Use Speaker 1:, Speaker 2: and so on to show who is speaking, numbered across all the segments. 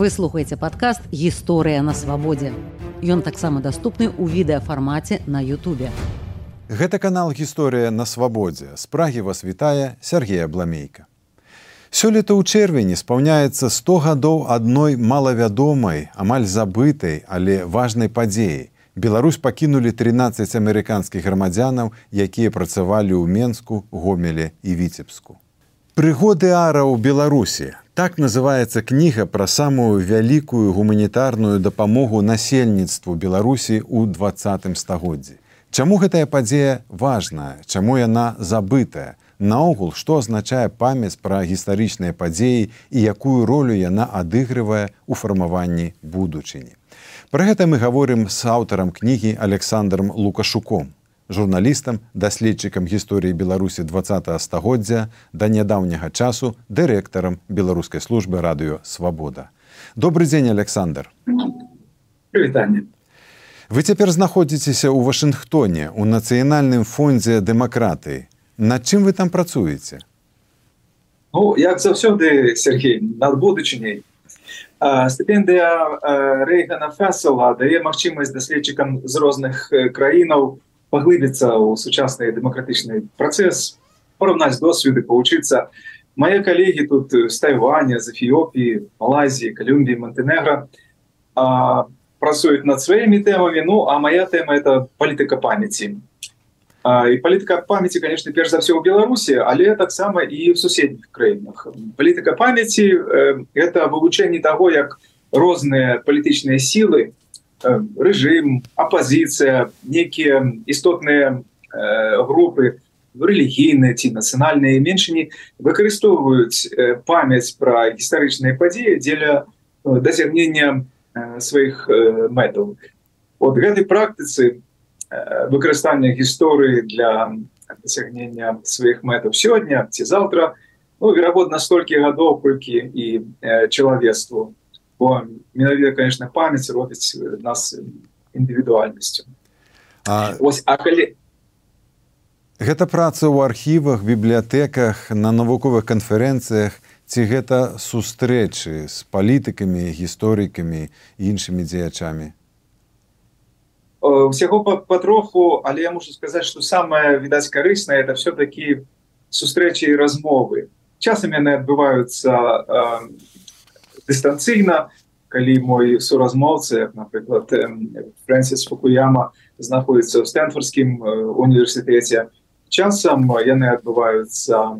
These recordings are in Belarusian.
Speaker 1: Вы слухаеце падкаст гісторыя на свабодзе. Ён таксама даступны ў відэафармаце на Ютубе.
Speaker 2: Гэта канал гісторыя на свабодзе. З прагі вас вітае Сергея Бламейка. Сёлета ў чэрвені спаўняецца 100 гадоў адной малавядомай, амаль забытай, але важнай падзеі. Беларусь пакінулі 13 амерыканскіх грамадзянаў, якія працавалі ў Менску, гомеле і віцебску. Прыгоды ара ў Беларусі. Так называецца кніга пра самую вялікую гуманітарную дапамогу насельніцтву Беларусі ў двадцатым стагоддзі. Чаму гэтая падзея важная, чаму яна забытая? Наогул, што азначае памяць пра гістарычныя падзеі і якую ролю яна адыгрывае ў фармаванні будучыні. Пра гэта мы гаворым з аўтарам кнігі Александром Лукашуком журналістам даследчыкам гісторыі беларусі два стагоддзя да нядаўняга часу дырэктарам беларускай службы радыё свабода добрый дзень александр.
Speaker 3: Прывітанне
Speaker 2: вы цяпер знаходзіцеся ў вашынгтоне у нацыянальным фондзе дэмакратыі над чым вы там працуеце?
Speaker 3: Ну як заўсёды сергей над будучыняй. Стыпендыя рэйгана фасала дае магчымасць даследчыкам з розных краінаў паглыбіцца ў сучасны дэмакратычны працэс параўнаць досведы павучыцца мае калегі тут з тайваня з эфіопіі малайзіі калюмбі монтенегра працуюць над сваімі тэмамі ну а моя тэма это палітыка памяці і палітыка памяці конечно перш за все ў беларусі але таксама і в суседніх краінах палітыка памяці это вывучэнне того як розныя палітычныя сілы Э, рэжым апозіцыя некія істотныя э, групы рэлігійныя ці нацыянальныя меншыні выкарыстоўваюць э, памяць пра гістарычныя падзеі дзеля дасягнення сваіх мэтаў. От гэтай практыцы выкарыстання гісторыі для дасягнення сваіх мэтаў сёння ці заўтра ну, верагодна столькі гадоў колькі і чалавецтву бо менавіта конечно памяць робіць нас індывідуальнасцю ось а калі
Speaker 2: гэта праца ў архівах бібліятэках на навуковых канферэнцыях ці гэта сустрэчы з палітыкамі гісторыкамі іншымі дзеячамі?
Speaker 3: Усяго патроху але я мушу сказаць что самое відаць карыснае это все-таки сустрэчы і размовы. Часам яны адбываюцца дыстанцыйна калі мой суразмоўцы напрыклад фрэнсіс фукуяма знаходіцца ў стэнфордскім універсітэце часам яны адбываюцца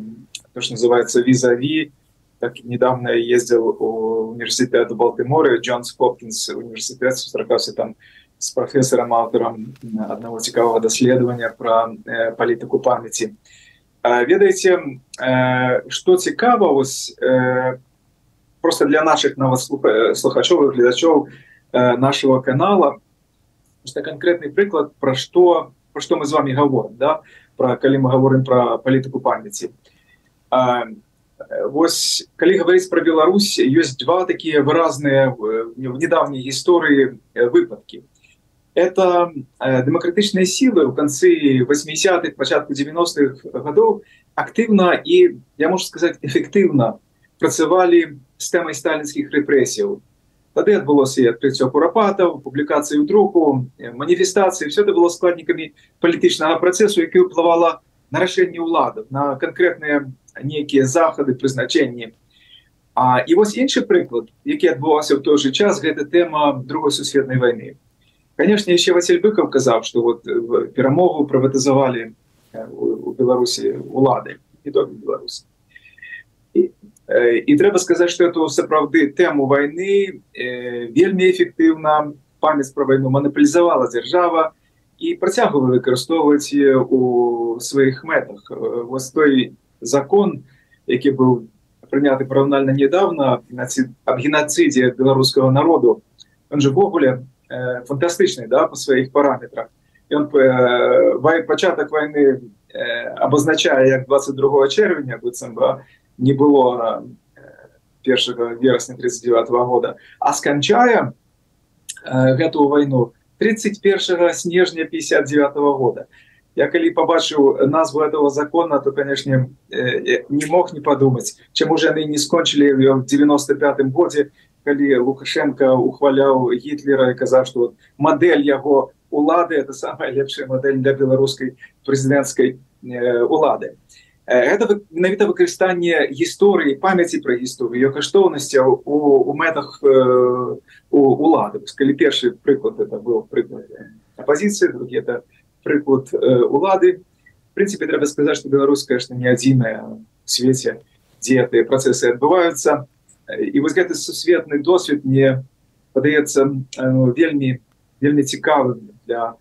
Speaker 3: то что называется візаві так недавно ездил у універсітэт балтыморы джонс хопкинс універсітэт сустракаўся там с профессором аўтарам одного цікавага даследавання про э, палітыку памяці ведаеце э, что цікава вось э, просто для наших новослухачов глядачоў э, нашего канала. Просто конкретный приклад про что про что мы с вами говорим да? Про калі мы говорим про политику памяти. Вось калі говорить про Беларусь есть два такие выразные в недавней истории выпадки. Это демократычные силы в конце 80-х початку 90-х годов активно и я могу сказать эффективно працавали с тэмай сталінскіх рэпрэсіяў тады адбылося адкрыццё курапатаў публікацыі друку маніфестацыі все это было складнікамі палітычнага працэсу які ўплывала на рашэнне ўладаў на канкрэтныя нейкія захады прызначэнні А і вось іншы прыклад які адбываўся ў той же час гэта тэма другой сусветнай войны. Конечно яшчэ Василь быков казаў что вот перамогу прыватызавалі у беларусі улады і то беларусі і трэба сказаць что эту сапраўды тэму войны вельмі эфектыўна памяць про войну манапалізавала дзяржава і працягвала выкарыстоўваць у сваіх мэтах вось той закон які быў прыняты параўнальна недавно аб геноцидзе беларускага народу он же ввогуле фантастычны да по сваіх параметрах ён пачатак войны обозначае як 22 чэрвеня быццам бы не было першага верасня 39 -го года. А сканчаем э, гэтую войну 31 снежня 59 -го года. Я калі побачыў назву этого закона то конечно э, не мог не подумать чему же яны не скончили в 95 годзе калі лукашенко ухваляў гітлера і казаў что вот модель яго улады это самая лепшая модель для беларускай прэзідэнцкай э, улады это менавіта выкарыстанне гісторыі памяці пра гісторыю каштоўнасцяў у, у мэтах у улады калі першы прыклад это был прыклад апозіцыі другі это прыклад улады прынцыпе трэба сказаць что беларусь конечно не адзіная свеце дзе гэтыя працэсы адбываюцца. І вось гэты сусветны досвед мне падаецца ну, вельмі вельмі цікавым для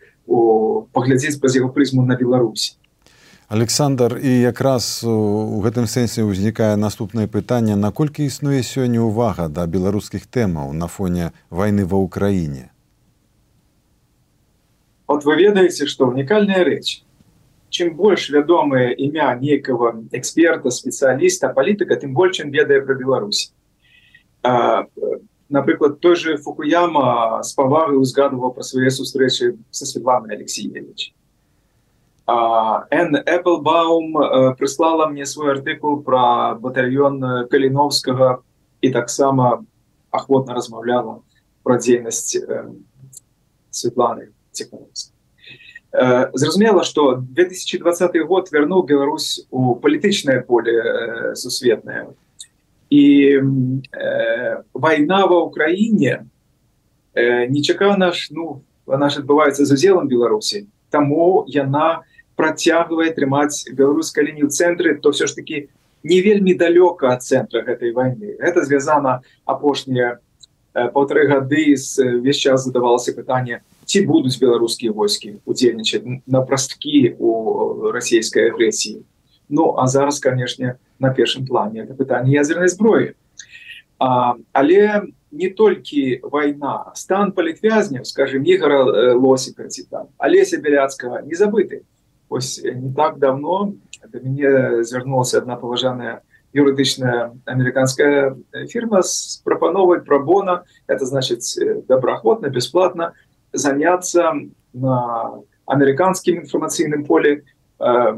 Speaker 3: паглядзець праз яго прызму на Беларусі
Speaker 2: Александр і якраз у гэтым сэнсе ўзнікае наступнае пытанне. Наколькі існуе сёння ўвага да беларускіх тэмаў на фоне войны ва ўкраіне
Speaker 3: вот вы ведаеце что унікальная рэч. Чым больш вядомае імя нейкага эксперта спецыяліста палітыка тым больш чым ведае пра Беларусь. Напрыклад той же фукуяма з павагы узгадываў пра свае сустрэчы са Светланай алексеевич Н Эпплбаум э, прыслала мне свой артыкул пра батальён э, каліновскага і таксама ахвотна размаўляла пра дзейнасць э, Светланы Зразумела, што 2020 год вярнуў Беларусь у палітычнае поле сусветнае. І э, вайна ва ўкраіне э, нечакана ж ну, она ж адбываецца з удзелам Беларусі. Таму яна, працягвае трымаць беларускай лінію цэнтры то все ж таки не вельмі далёка ад цэнтра гэтай войны это звязана апошнія полторы гады з весь час задавалася пытанне ці будуць беларускія войскі удзельнічаць на прасткі у расійскай агрэсіі. Ну а зараз канешне на першым плане это пытанне ядзернай зброі. Але не толькі вайна стан палітвязняў скажем ігора лосіка ці там алеся бяляцкага не забыты ось не так давно до мяне звярнулася одна паважаная юрыдычная американская фирма с прапановай пробона это значит добраахвотно бесплатно заняться на американскім інфармацыйным поле э,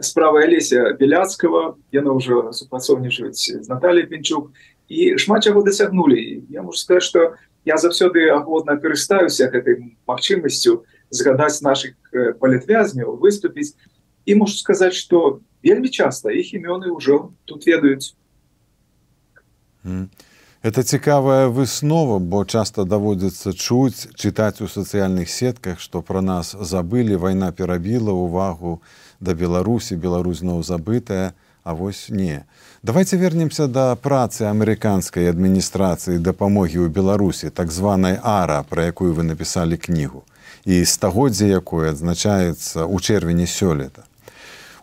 Speaker 3: справа алеся беляцкого яна уже супрацоўнічаюць з Натальей пенчук і шмат чаго дасягнули я могу сказать что я заўсёды агодна карыстаюся гэтай магчымасцю згадаць наших э, палітвязняў выступіць. І можу сказаць что вельмі часто іх імёны ўжо тут ведаюць.
Speaker 2: Это цікавая выснова бо часто даводзіцца чуць чытаць у сацыяльных сетках что про нас забылі вайна перабіла увагу да беларусі Беларусь зноў забытая а вось не. Давайте вернемся да працы амерыканскай адміністрацыі дапамогі ў беларусі так званой ара про якую вы написали кнігу і стагоддзя якое адзначаецца ў чэрвені сёлета.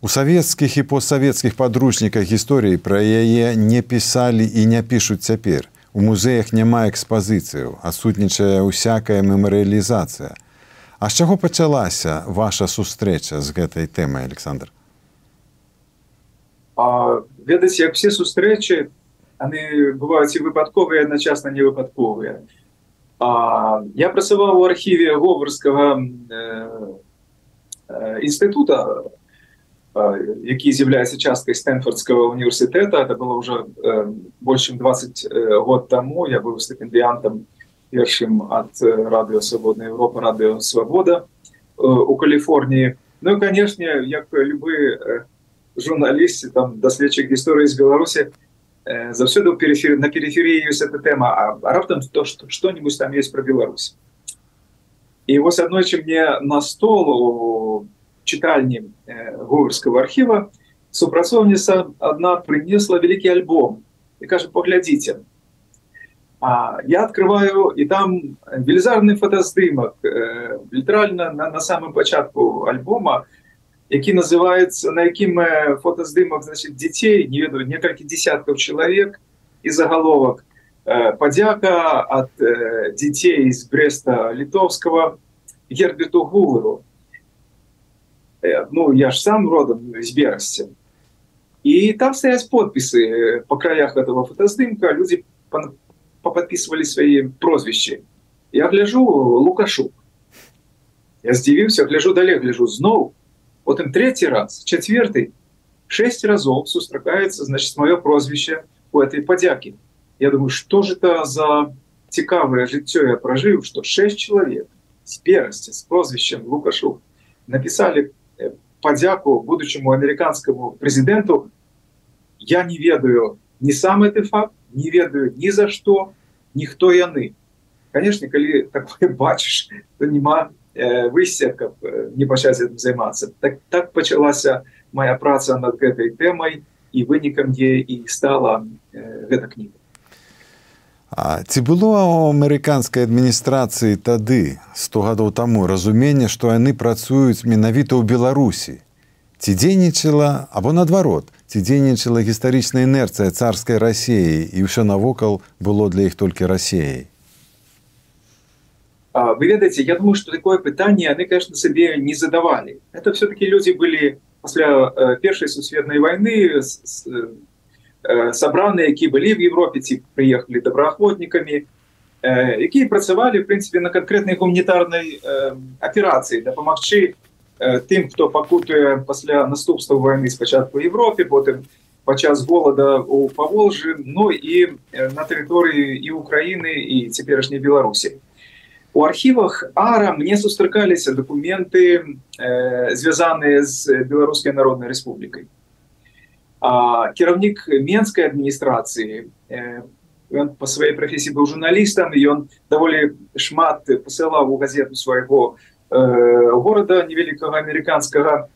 Speaker 2: У савецкіх і постсавецкіх падручніках гісторыі пра яе не пісалі і не пішуць цяпер. У музеях няма экспазіцыяў, адсутнічае ўсякая мемарыялізацыя. А з чаго пачалася ваша сустрэча з гэтай тэмай Александр?
Speaker 3: Ведаць, як все сустрэчы, яны бываюць і выпадковыя, адначасна невыпадковыя. А, я працаваў у архіве говарскага інстытута э, э, які з'яўляецца часткай стэнфордскага універсітэта это было уже э, больш чым 20 год таму я быў стыпендыянтам першым ад радыё свабодная Европа радыё свабода у Каліфорніі Ну і канешне як любы журналісты там даследчык гісторыі з Беларусі Э, заўсёды перефер на периферии есть эта тема а, а то что что-нибудь там есть про Беларусь. И вот одной чем мне на стол у читальни э, гуверского архива супрацоўница одна принесла великий альбом и кажет поглядите а, я открываю и там велизарный фотоздымок э, литерально на, на самом початку альбома які называется на якім фотаздымах значит дзяцей не ведаю некалькі десяткаў чалавек і загаловак падзяка от дзяцей з бреста літовского гербету гуверу ну я ж сам родом з берасці і там стаяць подпісы по краях этого фотаздымка люди поподписывали свои прозвішчы я гляжу лукашу я здзівіўся гляжу далей гляжу зноў потым третий раз четвертый шесть разов сустракаецца значит мое прозвище у этой подяки я думаю что же это за цікавае жыццё я пражыў что 6 чалавек з перасці з прозвішчем лукашу написали э, падзяку будучаму амерыканскаму прэзідэнту я не ведаю не сам гэты факт не ведаю ні за што ніхто яны конечно калі такое бачыш то няма выйсця каб не пачаць займацца так так пачалася моя праца над гэтай тэмай і вынікам дзе і стала гэта кніга
Speaker 2: А ці было амерыканскай адміністрацыі тады 100 гадоў таму разуменне, што яны працуюць менавіта ў Беларусі. Ці дзейнічала або наадварот, ці дзейнічала гістарычная інерцыя царскай рассеі і ўсё навокал было для іх толькі рассеяй.
Speaker 3: Вы ведаеце, я думаю, што такое пытанне яны конечно сабе не задавалі. Это все-таки людзі былі пасля э, першай сусветнай войны Э, сабраныя які былі в Европе ці прыехалі добраахвотнікамі э, якія працавалі в прынципе на канкрэтнай гуманітарнай аперацыі дапамагчы э, тым хто пакутуе пасля наступства войны спачатку Европе потым падчас голода у паволжы Ну і на тэрыторыі і Украіны і цяперашняй Беларусі у архівах ара мне сустракаліся дакументы звязаныя з беларускай народнай рэспублікай. Кіраўнік менскай адміністрацыі ён по сваёй прафесіі быў журналістам ён даволі шмат пасылаў у газету свайго горада невялікага амерыканскага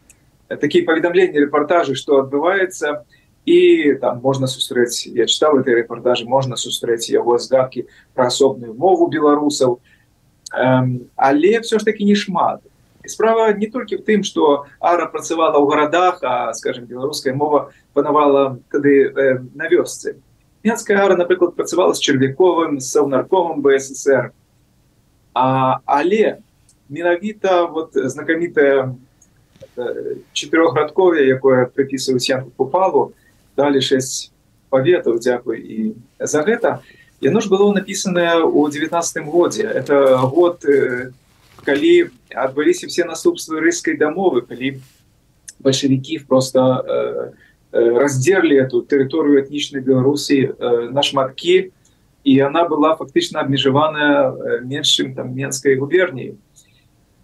Speaker 3: такія паведамленні рэпартажы што адбываецца. І там можна сустрэць я чытаў этой рэпартажы можна сустрэць яго здаткі пра асобную мову беларусаў але все ж таки не шмат. Справа не толькі в тым что ара працавала ў гарадах а скажем беларуская мова панавала тады э, на вёсцы. Менская ара напрыклад працавала з чарвяковым саўнаркомом бСр а але менавіта вот знакамітая четырехградкове якое прыпісваюць янку попалу далі 6 паветаў Дякуй і за гэта яно ж было написанное у девятнадцатым годзе это год э, калі адбыліся все наступствы рыйской дамовы калі бальшавікі просто э, э, раздзерлі эту тэрыторыю этнічнай беларусі э, на шматкі і она была фактычна абмежаваная э, меншым там менскай губерніі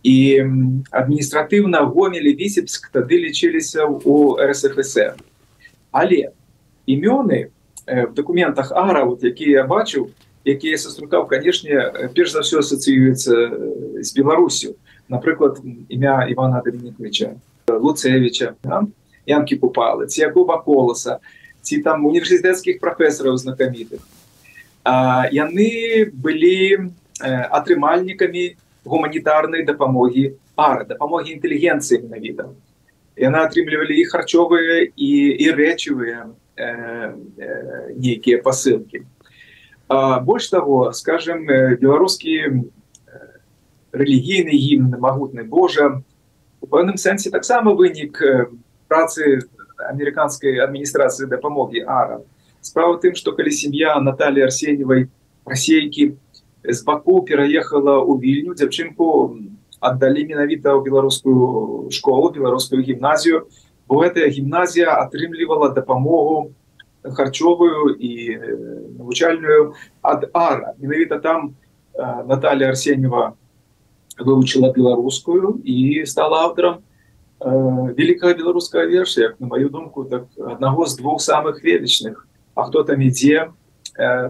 Speaker 3: і адміністратыўна гомелі вісепск тады лічыліся у рсфср. Але імёны э, в документах ара вот якія я бачу якія саструкаў канешне перш за все асацыюецца з беларусю. Напрыклад імя ивана доминиковича луцевича янки купалы ці якова коласа ці там універсітэцкіх прафесараў знакамітых. Яны былі атрымальнікамі гуманітарнай дапамогі пара дапамогі інтэлігенцыі менавіта. Яна атрымлівалі і харчовыя і і рэчывыя э, э, нейкія пасылкі А, больш того скажем э, беларускі э, рэлігійны гімн магутны Божа у пэўным сэнсе таксама вынік працы амерыканскай адміністрацыі дапамогі ара. Справа тым што калі сям'я Наталі арсеневай расейкі з баку пераехала ў вільню дзяўчынку аддалі менавіта ў беларускую школу беларускую гімназію бо гэтая гімназія атрымлівала дапамогу харчовую і навучальную ад ара. Менавіта там Наталья арсеньева вывучила беларускую і стала аўтарам великкага беларускага верша як на мою думку так аднаго з двух самых ведачных А хто там ідзе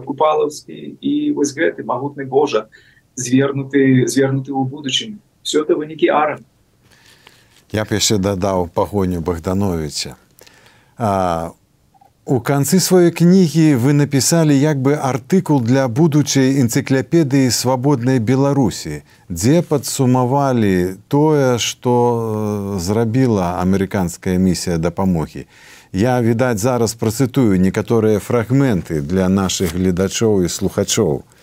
Speaker 3: купалаўскі і вось гэты магутны Божа звернуты звернуты ў будучыню. Все это вынікі ара
Speaker 2: я б яшчэ дадаў пагоню богдановича а У канцы сваёй кнігі вы напісалі як бы артыкул для будучай энцыкляпедыі свабоднай Беларусі, дзе падсумавалі тое, што э, зрабіла амерыканская місія дапамогі. Я відаць зараз працытую некаторыя фрагменты для нашых гледачоў і слухачоў. У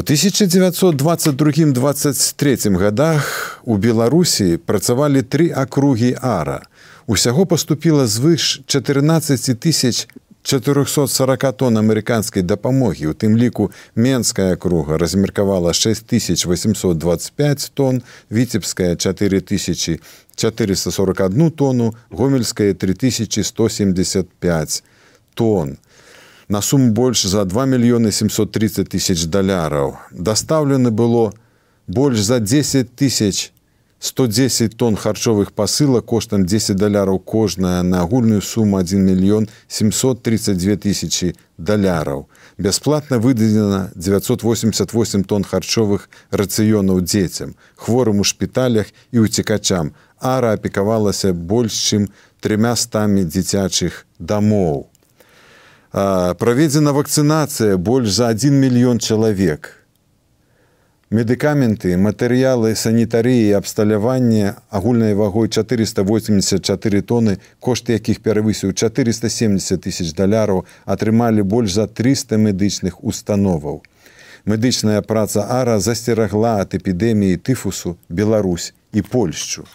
Speaker 2: 1922-23 годах у Беларусі працавалі тры акругі ара – Усяго паступіла звыш 14 тысяч 440 тонн амерыканскай дапамогі. У тым ліку Менская круга размеркавала 6825 тонн, віцебская 4441 тонну, гомельская 3175 тонн. На суму больш за 2 мільёны 730 тысяч даляраў. Дастаўлены было больш за 10 тысяч 110 тонн харчовых пасылак коштам 10 даляраў кожная на агульную суму 1 мільён 732 тысячи даляраў. Бясплатна выдадзена 988 тонн харчовых рацыёнаў дзецям, хворым у шпіталях і ўцекачам. Ара апекавалася больш чым тремя стамі дзіцячых дамоў. Праведзена вакцынацыя больш за 1 мільён чалавек медыкаменты матэрыялы санітарыі абсталявання агульнай вагой 484 тоны кошт якіх перавысіў 470 тысяч даляраў атрымалі больш за 300 медычных установаў медычная праца ара засцерагла ад эпідэміі тыфусу Беларусь і польшчу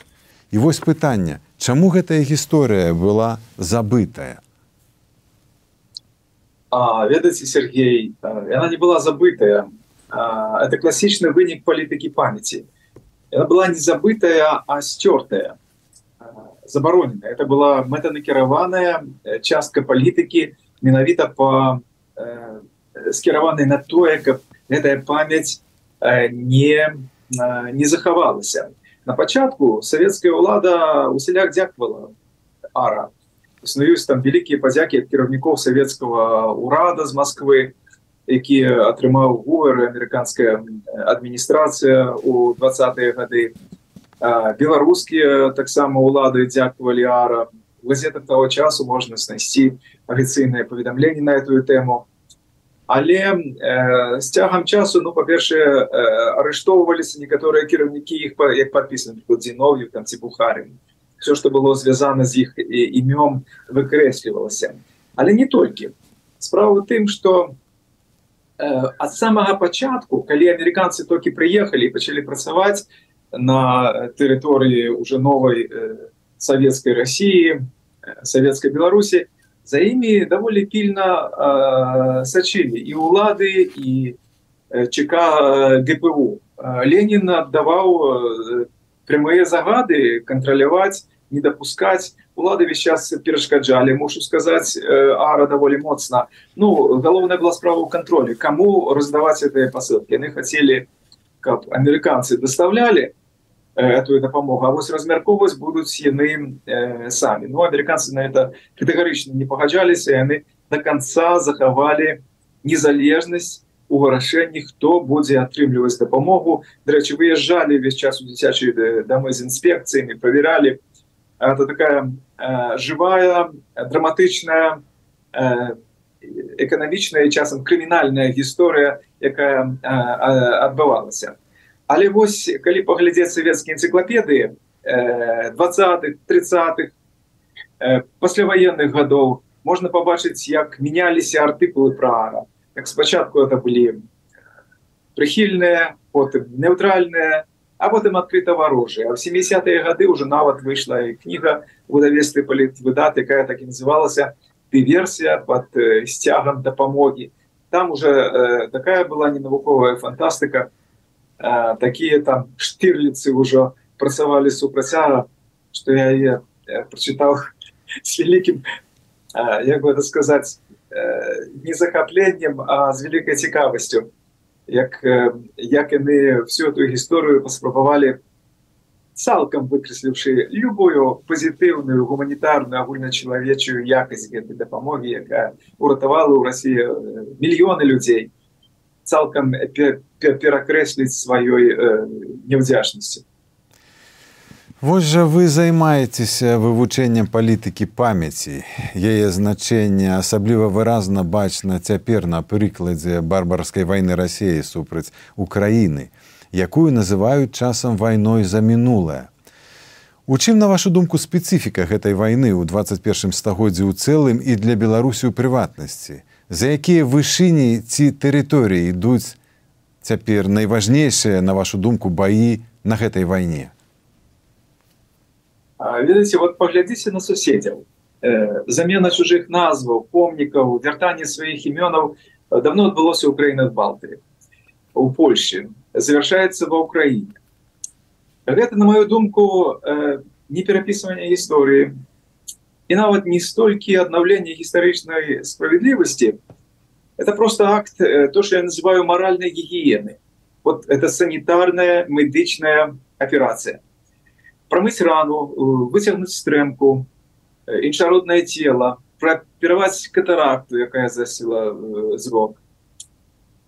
Speaker 2: і вось пытанне чаму гэтая гісторыя была забытая
Speaker 3: ведаце Сергей яна не была забытая. Это классічны вынік палітыкі памяці. Она была не забытая а сцёртая забароненая. Это была мэтанакіраваная частка палітыкі менавіта по скіраванай на тое каб гэтая памяць не не захавалася. На пачатку савецкая ўлада усяляк дзяквала ара існуюць там вялікія падзякі ад кіраўнікоў савецкага ўрада з Москвы які атрымаў гувер амерыканская адміністрацыя у двадцатые гады беларускія таксама улады дзякавалі ара газетах того часу можна знайсці афіцыйнае паведамленне на эту тэму але э, з цягам часу ну па-першае арыштоўваліся некаторыя кіраўнікі іх як падпісаны дзіновью там ці бухарым все что было звязана з іх імём выкрэслівалася але не толькі справа тым что у ад самага пачатку калі амерыканцы толькі прыехалі пачалі працаваць на тэрыторыі уже новой савецкай Росіі савецкай Беларусі за імі даволі пільна сачылі і улады і ЧК ГПУ. Ленін аддаваў прямыя загады кантраляваць не допускать. Улады весь час перашкаджалі мушу сказать ара даволі моцна ну галоўная была справа у контроле кому раздаваць этой посылки? Яны хотели каб американцы доставляли эту дапамогу А вось размярковаць будуць яны э, самі ну американцы на это катэгарычна не пагаджаліся яны до конца захавалі незалежнасць у вырашэнні хто будзе атрымліваць дапамогу. Дарэчы выязджалі весь час у дзіцячыя дамы з інспекцыямі проверяли это такая э, живая драматычная э, эканамічная часам крымінальная гісторыя якая э, адбывалася. Але вось калі паглядзець савецкія энцыклапедыі э, 20 30х э, пасляваенных гадоў можна пабачыць як мяняліся артыкулы пра ара як спачатку это былі прыхільныя потым неўтральныя а потым адкрыта варожыя а в 70-е гады уже нават выйшла і кніга выдавестве палітвыдат якая так і называлася дыверсія под сцягам дапамогі там уже э, такая была ненавуковая фантастыка э, такія там штырліцы ўжо працавалі супрацяга что я я прочитал с великим э, як бы это сказать не захапленнем а з великой цікавасцю як як яны всю эту гісторыю паспрабавалі цалкам выкрэсліўшы любую пазітыўную гуманітарную агульначалавечую якасць гэтай дапамогі якая уратавала ў Росіі мільёны людзей цалкам перакрэсліць сваёй неўдзячнасці
Speaker 2: Вось жа вы займаецеся вывучэннем палітыкі памяці. Яе значэнне асабліва выразна бачна цяпер на прыкладзе барбарскай вайны рассеі супраць Украіны, якую называюць часам вайной за мінулае. У чым, на вашу думку, спецыфіка гэтай вайны ў 21 стагоддзі ў цэлым і для Беларусі ў прыватнасці, За якія вышыні ці тэрыторыі ідуць цяпер найважнейшыя, на вашу думку, баі на гэтай вайне
Speaker 3: ведаце вот паглядзіце на суседзяў э, замена чужых назваў помнікаў вяртанне сваіх імёнаў э, давно адбылося ў краінах балты у Польше завершается ва ўкраіне гэта на мою думку э, не перапісывание гісторыі і нават не столькі аднаўлення гістарычнай справядлівасці Это просто акт, э, то, что я называю моральной гигиены. Вот это санитарная медичная операция. Промыть рану, вытягнуть стрэмку, іншароднае тело, праапераваць катаракту, якая засела зрок.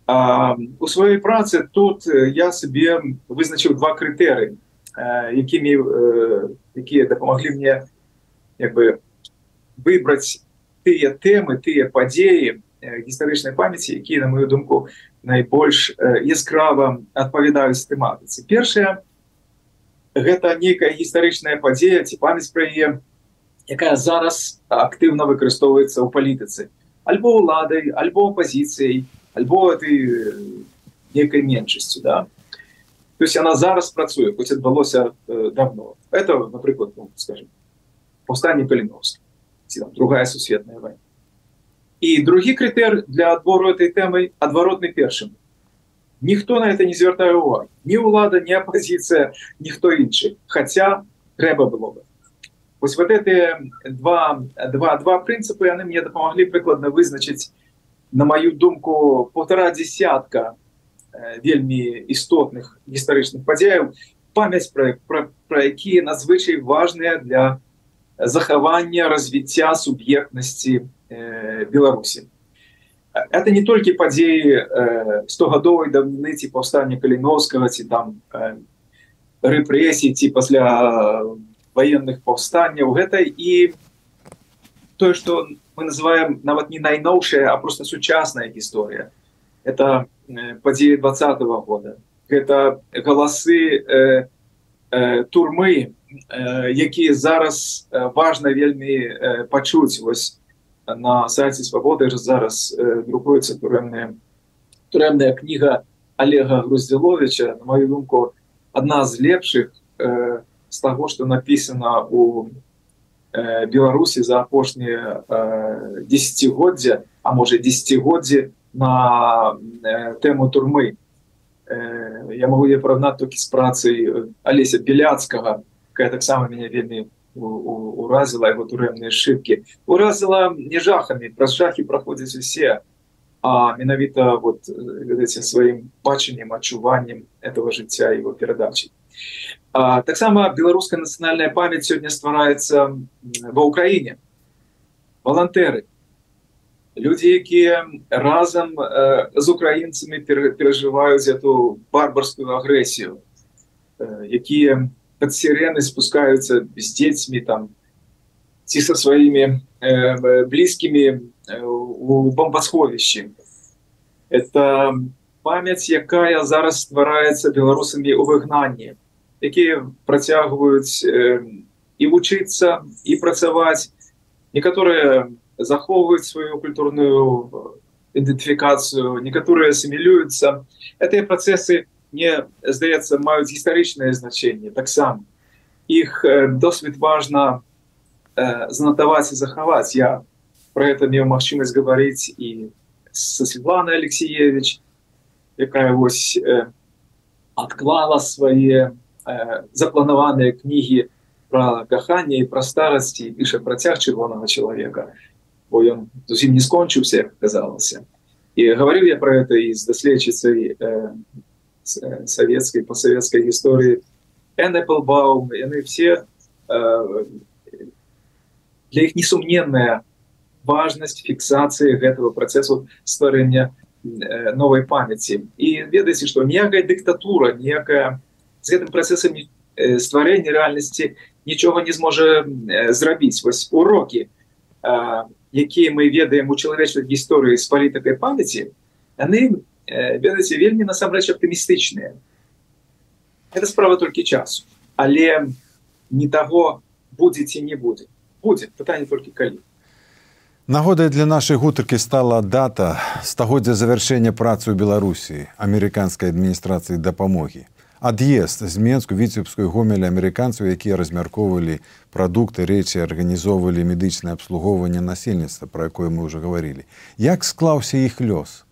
Speaker 3: А, у сваёй працы тут я сабе вызначыў два крытэры, якімі якія дапамаглі мне як бы выбраць тыя тэмы, тыя падзеі гістарычнай памяці, якія, на мою думку, найбольш яскрава адпавядаюць тэматыцы. Першая гэта нейкая гістарычная падзея ці памяць пра яе, якая зараз актыўна выкарыстоўваецца ў палітыцы. Альбо уладай альбо апозіцыяй альбо ты некай меншасцю да. То есть она зараз працуе хоць адбылося э, давно это напрыклад ну, скажем паўстанне каліновска другая сусветная война і другі крытэр для адбору этой тэмай адваротны першым ніхто на это не звяртае увагу ні ўлада не апозіцыя ніхто іншы хотя трэба было бы Вось вот эти два, два, два принципы яны мне дапамаглі прыкладна вызначыць на мою думку полтора десятка вельмі істотных гістарычных падзеяў памяць про, про, про якія надзвычай важныя для захавання развіцця суб'ектнасці э, Беларусі. Это не толькі падзеі э, 100гадовай даўніны ці паўстання каліновскага ці там э, рэпрэсій ці пасля военных повстанняў гэта і тое что мы называем нават не найноўшая а просто сучасная гісторыя это падзеі двадцатого года. Это галасы э, э, турмы э, якія зараз важна вельмі э, пачуць. Вось на сайце свабоды зараз э, друкуецца турэмная турэмная кніга олега груздзіловича на мою думку одна з лепшых э, з таго что написано у э, беларусі за апошнія э, десятгоддзя а можа десятгоддзі на э, тэму турмы. Э, я могу я параўнаць толькі з працай алеся беляцкага какая таксама меня вельмі уразіла его турэмныя шибки уразіла не жахами праз жахи праходзяць усе а менавіта вот ведаце сваім бачаннем адчуваннем этого жыцця его перадачи таксама беларуская нацыянальная памяць сёння ствараецца ва ўкраіне волонтеры. Люди якія разам э, з украінцамі перажываюць эту барбарскую агрэсію э, якія под сирены спускаются без дзецьмі там ці со сваімі э, блізкімі э, у бомбасховішчы это памяць якая зараз ствараецца беларусамі у выгнанні якія працягваюць э, і вучыцца і працаваць. Некаторыя захоўваюць сваю культурную ідэнтыфікацыю некаторыя асімілююцца. Гэтыя працэсы не здаецца маюць гістарычнае значэнне таксама іх э, досвід важна э, занатаваць і захаваць я про это меў магчымасць гаварыць і со Светлана алексеевич якая вось э, адклала свае Э, запланаваныя кнігі про каханне і пра старасці піша працяг чырвонага чалавека бо ён зусім не скончыўся казалася і гаварыў я про это і з даследчыцай э, э савецкай пасавецкай гісторыі Энплбаум яны все э, для іх несумненная важнасць фіксацыі гэтага працэсу стварэння э, новай памяці і ведаеце што ніякая дыктатура некая з гэтым працэсам э, стварэння рэальнасці нічога не зможа э, зрабіць вось урокі якія мы ведаем у чалавечай гісторыі з палітыкай памяці яны э, ведаце вельмі насамрэч аптымістычныя это справа толькі часу але не таго будзе ці не будзе будзе пытанне толькі калі
Speaker 2: Нагодай для нашай гутаркі стала дата стагоддзя завяршэння працы ў Беларусі амерыканскай адміністрацыі дапамогі ад'езд з менску віцебскую гомелі амерыканцаў якія размяркоўвалі прадукты рэчы арганізоўвалі медычнае абслугоўванне насельніцтва про якое мы уже гаварылі. Як склаўся іх лёс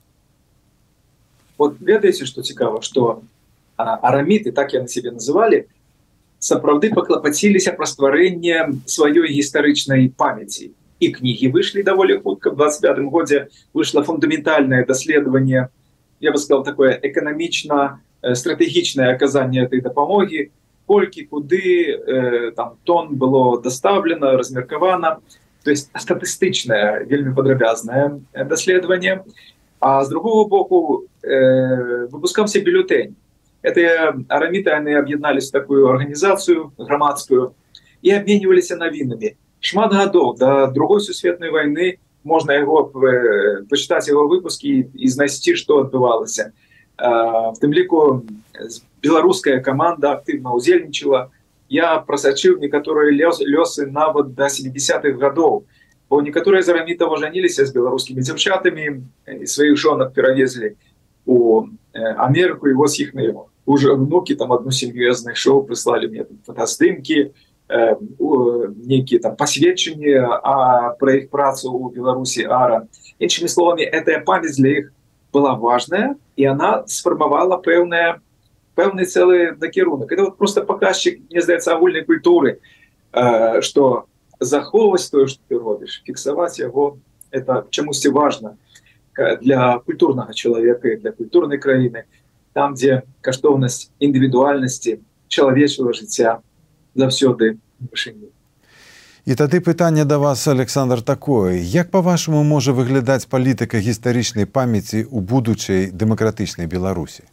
Speaker 3: вот ведаеце что цікава что араміты так я на себе называлі сапраўды паклапаціліся пра стварэнне сваёй гістарычнай памяці. І кнігі выйшлі даволі хутка в 25 годзе выйшло фундаментальное даследаванне я бы сказал такое эканамічна стратэгічнае аказанне этой дапамогі колькі куды э, там тон было доставлено размеркавана. То есть статыстычнае вельмі падрабязнае даследаванне а з другого боку э, выпускаўся бюллетень это араміты яны аб'яднались такую арганізацыю грамадскую і абменьваліся навінамі шмат гадоў да другой сусветной войны можна яго э, пачытаць его выпускі і знайсці что адбывалася в тым ліку беларуская команда актыўна ўдзельнічала я прасачыў некаторыя лёс лёсы нават до 70-х гадоў бо некаторыя зарамітава жаніліся з беларускімі дзяўчатамі сваіх жонак перавезлі у Амерыку і вось іх на его уже внуки там одну сям'ю я знайшоў прыслалі мне фотаздымки э, некіе там пасведчанні а про іх працу у беларусі ара. Іншымі словамі этая памяць для іх была важная і она сфармавала пэўная пэўны цэлы накірунак. Это вот просто паказчик мне здаецца агульнай культуры э, что захоўваць тое что ты робіш фіксаваць яго. Это чамусьці важно для культурнага чалавека для культурнай краіны. Там дзе каштоўнасць індывідуальнасці чалавечого жыцця заўсёды вышыні.
Speaker 2: І тады пытанне да вас александр такое. Як по-вашаму можа выглядаць палітыка гістарычнай памяці ў будучай дэмакратычнай беларусі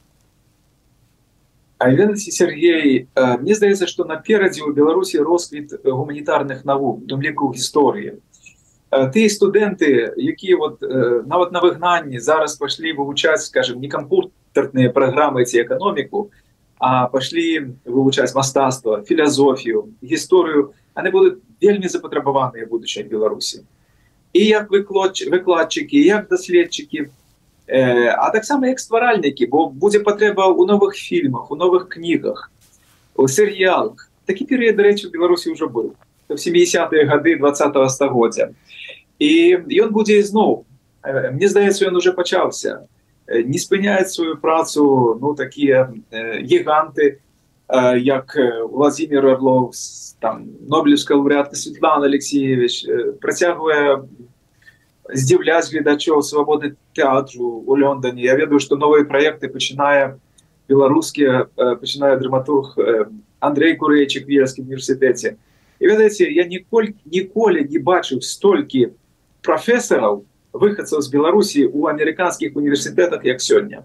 Speaker 3: ведаце Сергей э, мне здаецца што наперадзе ў беларусі росквіт гуманітарных навук дум ліку гісторыі. Э, тыя студэнты якія вот э, нават на выгнанні зараз пашлі вывучаць скажем не кампутарныя праграмы ці эканоміку а пашлі вывучаць мастацтва філазофію гісторыю. Они будуць вельмі запатрабаваныя будучай беларусі. І як выклад выкладчыкі як даследчыкі Э, а таксама як стваральнікі бо будзе патрэба ў новых фільмах у новых кнігах у серыялах такі перыяд рэчы беларусі ўжо быў в 70-е гады два стагоддзя і ён будзе ізноў э, мне здаецца ён уже пачаўся э, не спыняет сваю працу ну такія гіганты як владимир орлов там нобелевская лауреатка светлана алексеевич працягвае здзіўляць гледачоў свабоды тэатру у Лондоне. Я ведаю што новыя праекты пачынае беларускія пачынае драматург Андрей курэйчык вельскім універсітэце і ведаеце я ніколь ніколі не бачыў столькі прафесараў выхадцаў з беларусі у амерыканскіх універсітэтах як сёння.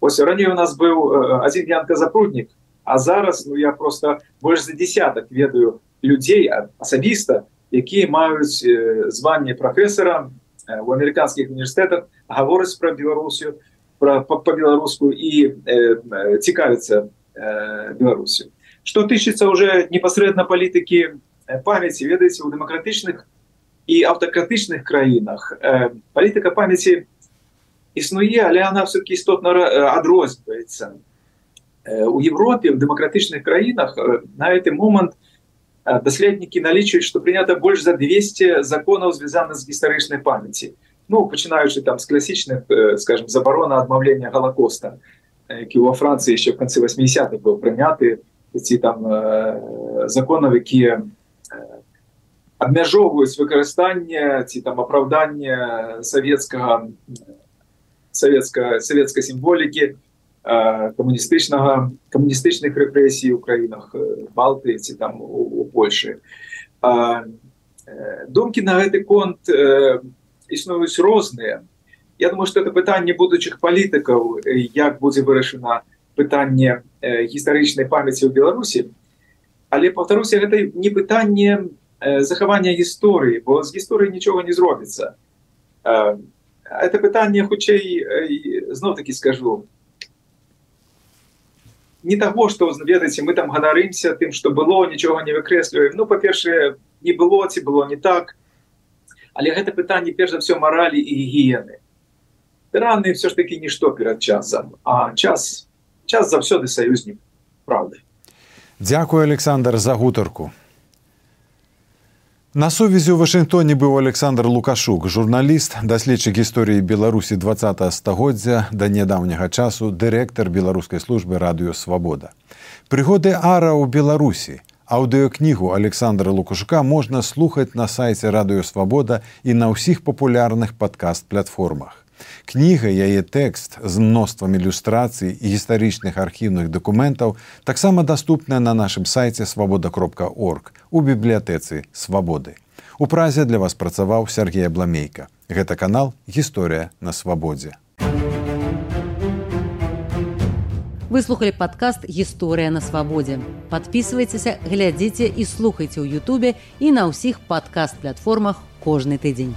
Speaker 3: Ось раней у нас быў один янка запруднік а зараз ну я просто больш за десятак ведаю людзей асабіста якія маюць званне прафесора у амерыканскіх універсітэтах гавораць пра беларусію по-беларуску і э, цікавіцца э, беларусю что тычыцца уже непасрэдна палітыкі памяці ведаеце у дэмакратычных і аўтакратычных краінах э, палітыка памяці існуе але она все-таки істотна адрозніваецца у Европе в дэмакратычных краінах на гэты момант у даследнікі налічваюць што прынята больш за 200 законаў звязаных з гістарычнай памяці ну пачынаючы там з класічных скажем забарона адмаўлення галакоста які во францыі еще в канцы 80-х быў прыняты ці там законаў якія абмяжоўваюць выкарыстанне ці там апраўданне савецкага савецка савецкай сімволікі камуністычнага камуністычных рэпрэсій у краінах балты ці там у, у Польшы думкі на гэты конт існуюць розныя. Я думаю что это пытанне будучых палітыкаў як будзе вырашана пытанне гістарычнай памяці ў Беларусі. Але повторуся гэта не пытанне захавання гісторыі бо з гісторыі нічога не зробіцца. Это пытанне хутчэй знов таки скажу не того что ведаеце мы там ганарымся тым что было нічога не выкрэсліваем. Ну па-першае не было ці было не так. Але гэта пытанне перш за все маралі і гігіены. Раны все ж таки нішто перад часам а час час заўсёды саюзнік правды
Speaker 2: Дякую александр за гутарку На сувязі ў Вашынгтоне быў Александр Лукашук, журналіст, даследчык гісторыі Беларусі 20 стагоддзя да нядаўняга часу дырэктар беларускай службы радыё свабода. Прыгоды ара ў Беларусі, Аўдыёкнігу Александра Лукашука можна слухаць на сайце радыёвабода і на ўсіх папулярных падкаст-платформах. Кніга яе тэкст з мноствам ілюстрацый і гістарычных архіўных дакументаў таксама даступная на нашым сайце свабода кропка орг у бібліятэцы свабоды. У празе для вас працаваў Сергея Бламейка. Гэта канал гісторыя на свабодзе.
Speaker 1: Выслухалі падкаст гісторыя на свабодзе. Падпісвайцеся, глядзіце і слухайце ў Ютубе і на ўсіх падкаст-платформах кожны тыдзень.